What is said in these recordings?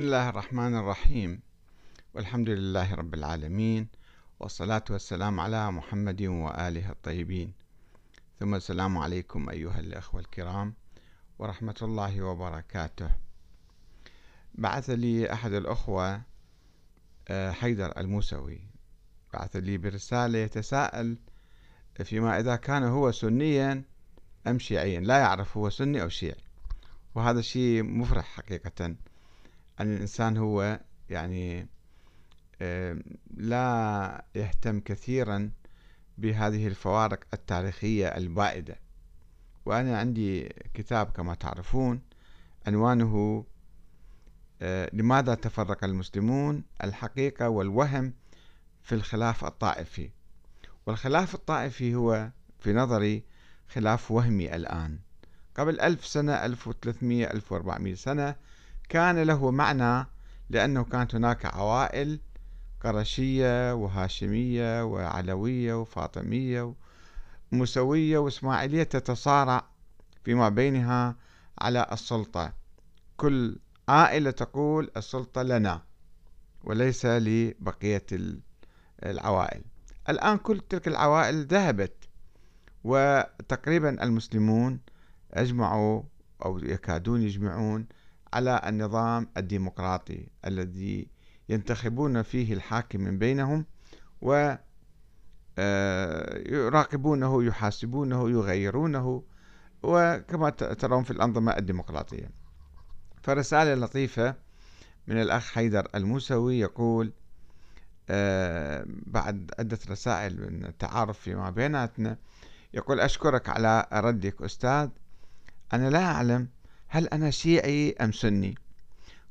بسم الله الرحمن الرحيم. والحمد لله رب العالمين والصلاة والسلام على محمد وآله الطيبين. ثم السلام عليكم أيها الأخوة الكرام ورحمة الله وبركاته. بعث لي أحد الأخوة آه، حيدر الموسوي. بعث لي برسالة يتساءل فيما إذا كان هو سنيا أم شيعيا. لا يعرف هو سني أو شيعي. وهذا شيء مفرح حقيقة. أن الإنسان هو يعني لا يهتم كثيرا بهذه الفوارق التاريخية البائدة. وأنا عندي كتاب كما تعرفون عنوانه آه، لماذا تفرق المسلمون؟ الحقيقة والوهم في الخلاف الطائفي. والخلاف الطائفي هو في نظري خلاف وهمي الآن. قبل ألف سنة ألف وثلاثمية ألف وأربعمية سنة كان له معنى لأنه كانت هناك عوائل قرشية وهاشمية وعلوية وفاطمية ومسوية وإسماعيلية تتصارع فيما بينها على السلطة. كل عائلة تقول السلطة لنا وليس لبقية العوائل. الآن كل تلك العوائل ذهبت وتقريبا المسلمون أجمعوا أو يكادون يجمعون على النظام الديمقراطي الذي ينتخبون فيه الحاكم من بينهم و آه، يراقبونه يحاسبونه يغيرونه وكما ترون في الأنظمة الديمقراطية. فرسالة لطيفة من الأخ حيدر الموسوي يقول آه، بعد عدة رسائل من التعارف فيما بيناتنا يقول أشكرك على ردك أستاذ. أنا لا أعلم هل أنا شيعي أم سني؟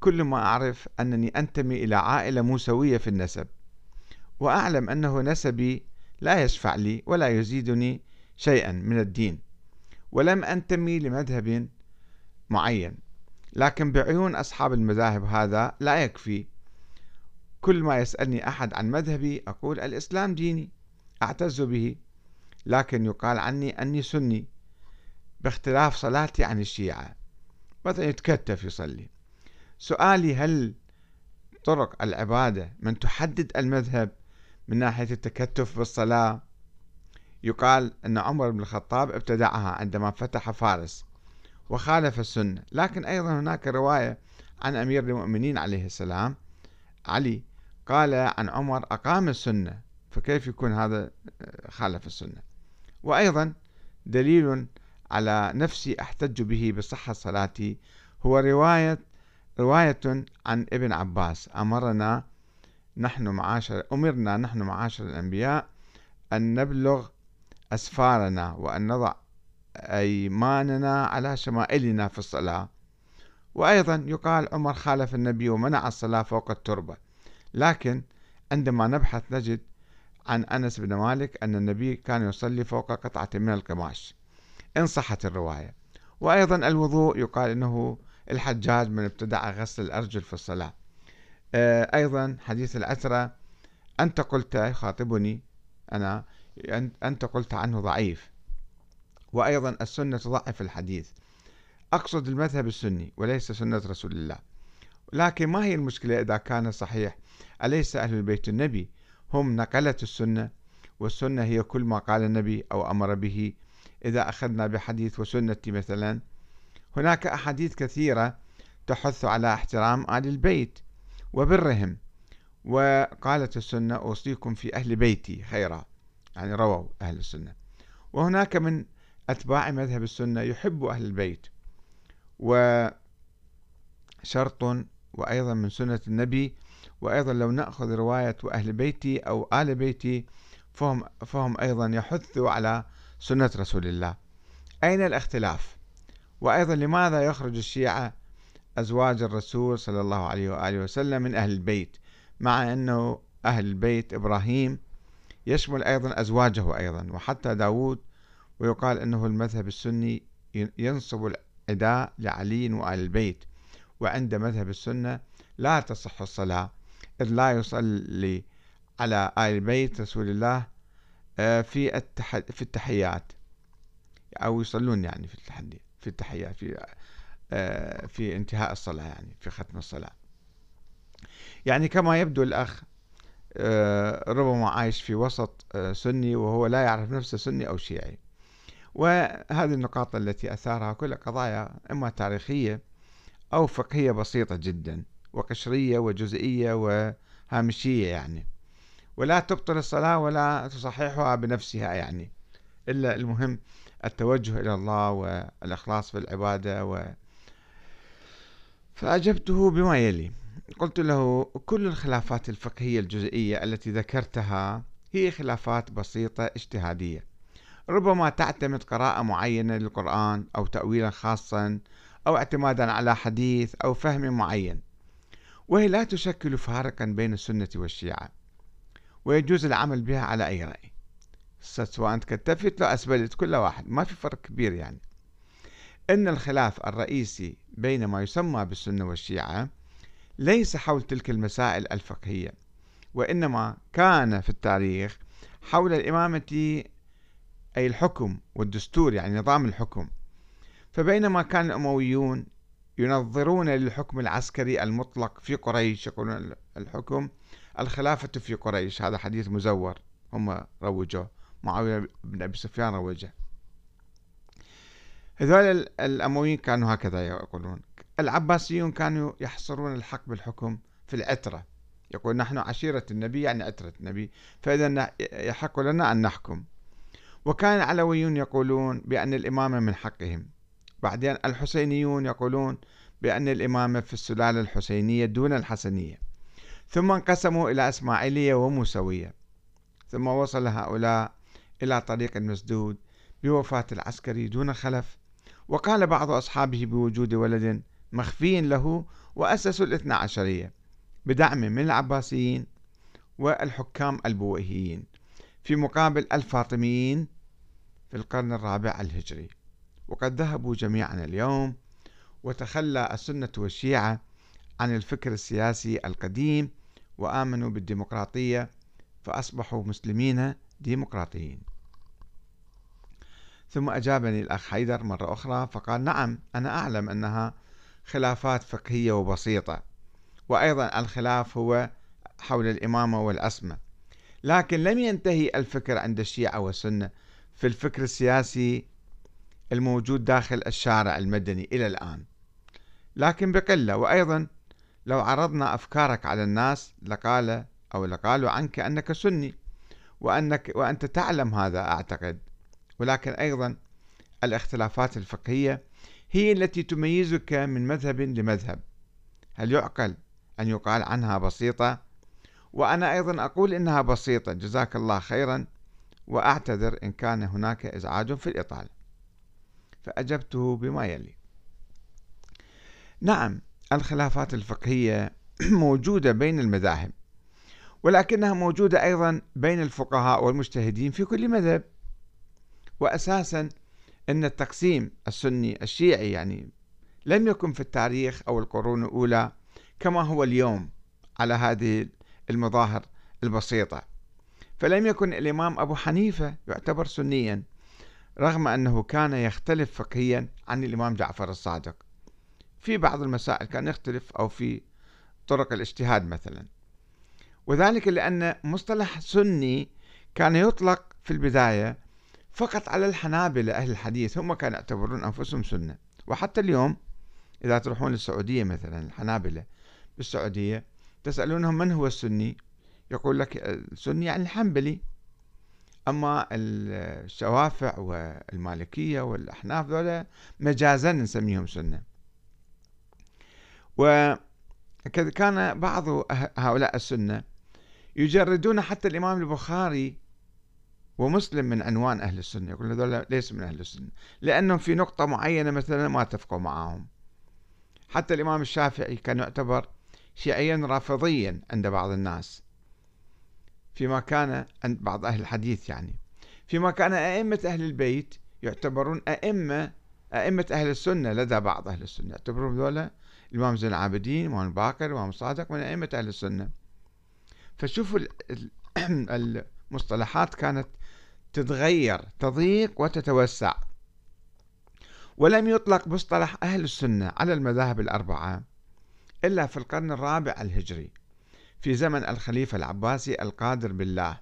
كل ما أعرف أنني أنتمي إلى عائلة موسوية في النسب وأعلم أنه نسبي لا يشفع لي ولا يزيدني شيئا من الدين ولم أنتمي لمذهب معين لكن بعيون أصحاب المذاهب هذا لا يكفي. كل ما يسألني أحد عن مذهبي أقول الإسلام ديني أعتز به لكن يقال عني أني سني باختلاف صلاتي عن الشيعة. مثلا يتكتف يصلي. سؤالي هل طرق العبادة من تحدد المذهب من ناحية التكتف بالصلاة؟ يقال أن عمر بن الخطاب ابتدعها عندما فتح فارس وخالف السنة. لكن أيضا هناك رواية عن أمير المؤمنين عليه السلام. علي قال عن عمر أقام السنة فكيف يكون هذا خالف السنة؟ وأيضا دليل على نفسي أحتج به بصحة صلاتي. هو رواية رواية عن ابن عباس. أمرنا نحن معاشر أمرنا نحن معاشر الأنبياء أن نبلغ أسفارنا وأن نضع أيماننا على شمائلنا في الصلاة. وأيضا يقال عمر خالف النبي ومنع الصلاة فوق التربة. لكن عندما نبحث نجد عن أنس بن مالك أن النبي كان يصلي فوق قطعة من القماش. إن صحت الرواية. وأيضا الوضوء يقال أنه الحجاج من ابتدع غسل الأرجل في الصلاة. آه، أيضا حديث العترة أنت قلت يخاطبني أنا أنت قلت عنه ضعيف. وأيضا السنة تضعف الحديث. أقصد المذهب السني وليس سنة رسول الله. لكن ما هي المشكلة إذا كان صحيح؟ أليس أهل البيت النبي هم نقلة السنة؟ والسنة هي كل ما قال النبي أو أمر به إذا أخذنا بحديث وسنتي مثلا. هناك أحاديث كثيرة تحث على احترام آل البيت وبرهم وقالت السنة أوصيكم في أهل بيتي. خيرا. يعني رووا أهل السنة. وهناك من أتباع مذهب السنة يحب أهل البيت. وشرط وأيضا من سنة النبي وأيضا لو نأخذ رواية أهل بيتي أو آل بيتي فهم, فهم أيضا يحثوا على سنة رسول الله. أين الاختلاف؟ وأيضا لماذا يخرج الشيعة أزواج الرسول صلى الله عليه وآله وسلم من أهل البيت مع أنه أهل البيت إبراهيم يشمل أيضا أزواجه أيضا وحتى داود ويقال أنه المذهب السني ينصب العداء لعلي وآل البيت. وعند مذهب السنة لا تصح الصلاة إذ لا يصلي على آل بيت رسول الله آه، في في التحيات أو يصلون يعني في في التحيات في آه، في انتهاء الصلاة يعني في ختم الصلاة. يعني كما يبدو الأخ آه، ربما عايش في وسط سني وهو لا يعرف نفسه سني أو شيعي. وهذه النقاط التي أثارها كلها قضايا إما تاريخية أو فقهية بسيطة جدا وقشرية وجزئية وهامشية يعني. ولا تبطل الصلاة ولا تصححها بنفسها يعني. إلا المهم التوجه إلى الله والإخلاص في العبادة و فأجبته بما يلي. قلت له كل الخلافات الفقهية الجزئية التي ذكرتها هي خلافات بسيطة اجتهادية. ربما تعتمد قراءة معينة للقرآن أو تأويلا خاصا أو اعتمادا على حديث أو فهم معين. وهي لا تشكل فارقا بين السنة والشيعة. ويجوز العمل بها على أي رأي. سواء كتفت أو أسبلت كل واحد. ما في فرق كبير يعني. أن الخلاف الرئيسي بين ما يسمى بالسنة والشيعة ليس حول تلك المسائل الفقهية وإنما كان في التاريخ حول الإمامة أي الحكم والدستور يعني نظام الحكم. فبينما كان الأمويون ينظرون للحكم العسكري المطلق في قريش يقولون الحكم الخلافة في قريش. هذا حديث مزور. هم روجوه. معاوية بن أبي سفيان روجه. هذول الأمويين كانوا هكذا يقولون. العباسيون كانوا يحصرون الحق بالحكم في العترة. يقول نحن عشيرة النبي يعني عترة النبي. فإذا يحق لنا أن نحكم. وكان العلويون يقولون بأن الإمامة من حقهم. بعدين الحسينيون يقولون بأن الإمامة في السلالة الحسينية دون الحسنية. ثم انقسموا إلى إسماعيلية وموسوية ثم وصل هؤلاء إلى طريق مسدود بوفاة العسكري دون خلف وقال بعض أصحابه بوجود ولد مخفي له وأسسوا الاثنى عشرية بدعم من العباسيين والحكام البويهيين في مقابل الفاطميين في القرن الرابع الهجري. وقد ذهبوا جميعا اليوم وتخلى السنة والشيعة عن الفكر السياسي القديم وآمنوا بالديمقراطية فأصبحوا مسلمين ديمقراطيين. ثم أجابني الأخ حيدر مرة أخرى فقال نعم أنا أعلم أنها خلافات فقهية وبسيطة وأيضا الخلاف هو حول الإمامة والعصمة لكن لم ينتهي الفكر عند الشيعة والسنة في الفكر السياسي الموجود داخل الشارع المدني إلى الآن لكن بقلة وأيضا لو عرضنا أفكارك على الناس لقال أو لقالوا عنك أنك سني وأنك وأنت تعلم هذا أعتقد. ولكن أيضا الاختلافات الفقهية هي التي تميزك من مذهب لمذهب. هل يعقل أن يقال عنها بسيطة؟ وأنا أيضا أقول إنها بسيطة جزاك الله خيرا وأعتذر إن كان هناك إزعاج في الإطالة فأجبته بما يلي. نعم الخلافات الفقهية موجودة بين المذاهب ولكنها موجودة أيضا بين الفقهاء والمجتهدين في كل مذهب. وأساسا أن التقسيم السني الشيعي يعني لم يكن في التاريخ أو القرون الأولى كما هو اليوم على هذه المظاهر البسيطة. فلم يكن الإمام أبو حنيفة يعتبر سنيا رغم أنه كان يختلف فقهيا عن الإمام جعفر الصادق. في بعض المسائل كان يختلف أو في طرق الاجتهاد مثلا. وذلك لأن مصطلح سني كان يطلق في البداية فقط على الحنابلة أهل الحديث هم كانوا يعتبرون أنفسهم سنة. وحتى اليوم إذا تروحون للسعودية مثلا الحنابلة بالسعودية تسألونهم من هو السني؟ يقول لك السني يعني الحنبلي. أما الشوافع والمالكية والأحناف ذولا مجازا نسميهم سنة. وكان بعض هؤلاء السنة يجردون حتى الإمام البخاري ومسلم من عنوان أهل السنة يقول هذول ليس من أهل السنة لأنهم في نقطة معينة مثلا ما اتفقوا معهم حتى الإمام الشافعي كان يعتبر شيعيا رافضيا عند بعض الناس فيما كان عند بعض أهل الحديث يعني. فيما كان أئمة أهل البيت يعتبرون أئمة أئمة أهل السنة لدى بعض أهل السنة يعتبرون ذولا الإمام زين العابدين الإمام الباقر الإمام الصادق من أئمة أهل السنة. فشوفوا المصطلحات كانت تتغير تضيق وتتوسع. ولم يطلق مصطلح أهل السنة على المذاهب الأربعة إلا في القرن الرابع الهجري في زمن الخليفة العباسي القادر بالله.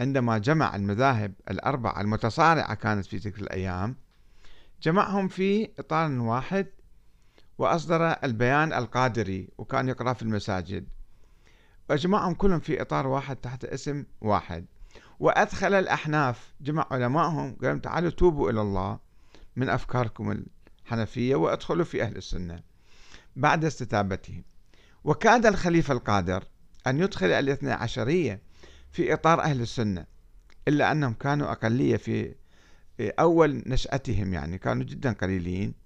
عندما جمع المذاهب الأربعة المتصارعة كانت في تلك الأيام جمعهم في إطار واحد وأصدر البيان القادري وكان يقرأ في المساجد. وجمعهم كلهم في إطار واحد تحت اسم واحد. وأدخل الأحناف جمع علمائهم قال تعالوا توبوا إلى الله من أفكاركم الحنفية وأدخلوا في أهل السنة. بعد استتابته. وكاد الخليفة القادر أن يدخل الاثنى عشرية في إطار أهل السنة إلا أنهم كانوا أقلية في أول نشأتهم يعني كانوا جدا قليلين.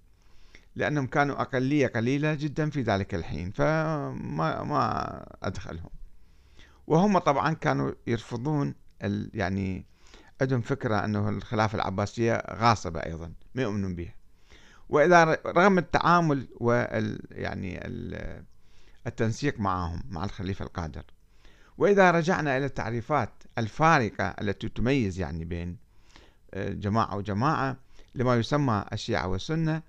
لأنهم كانوا أقلية قليلة جدا في ذلك الحين فما ما أدخلهم. وهم طبعا كانوا يرفضون يعني عندهم فكرة أنه الخلافة العباسية غاصبة أيضا ما يؤمنون بها. وإذا رغم التعامل وال يعني التنسيق معهم مع الخليفة القادر. وإذا رجعنا إلى التعريفات الفارقة التي تميز يعني بين آه، جماعة وجماعة لما يسمى الشيعة والسنة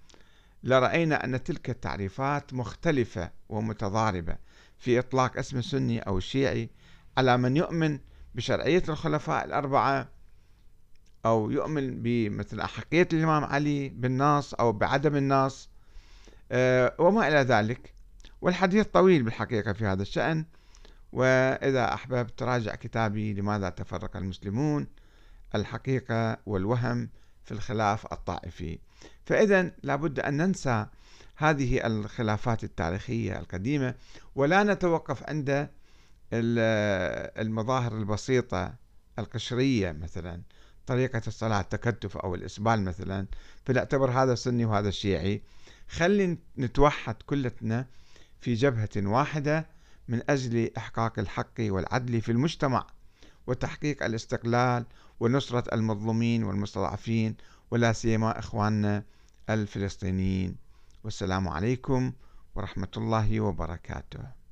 لرأينا أن تلك التعريفات مختلفة ومتضاربة في إطلاق اسم السني أو الشيعي على من يؤمن بشرعية الخلفاء الأربعة أو يؤمن بمثل أحقية الإمام علي بالنص أو بعدم النص آه، وما إلى ذلك. والحديث طويل بالحقيقة في هذا الشأن. وإذا أحببت تراجع كتابي لماذا تفرق المسلمون الحقيقة والوهم. في الخلاف الطائفي. فإذا لابد أن ننسى هذه الخلافات التاريخية القديمة ولا نتوقف عند المظاهر البسيطة القشرية مثلا طريقة الصلاة التكتف أو الإسبال مثلا. فنعتبر هذا سني وهذا شيعي. خلي نتوحد كلتنا في جبهة واحدة من أجل إحقاق الحق والعدل في المجتمع وتحقيق الاستقلال ونصرة المظلومين والمستضعفين ولا سيما إخواننا الفلسطينيين. والسلام عليكم ورحمة الله وبركاته.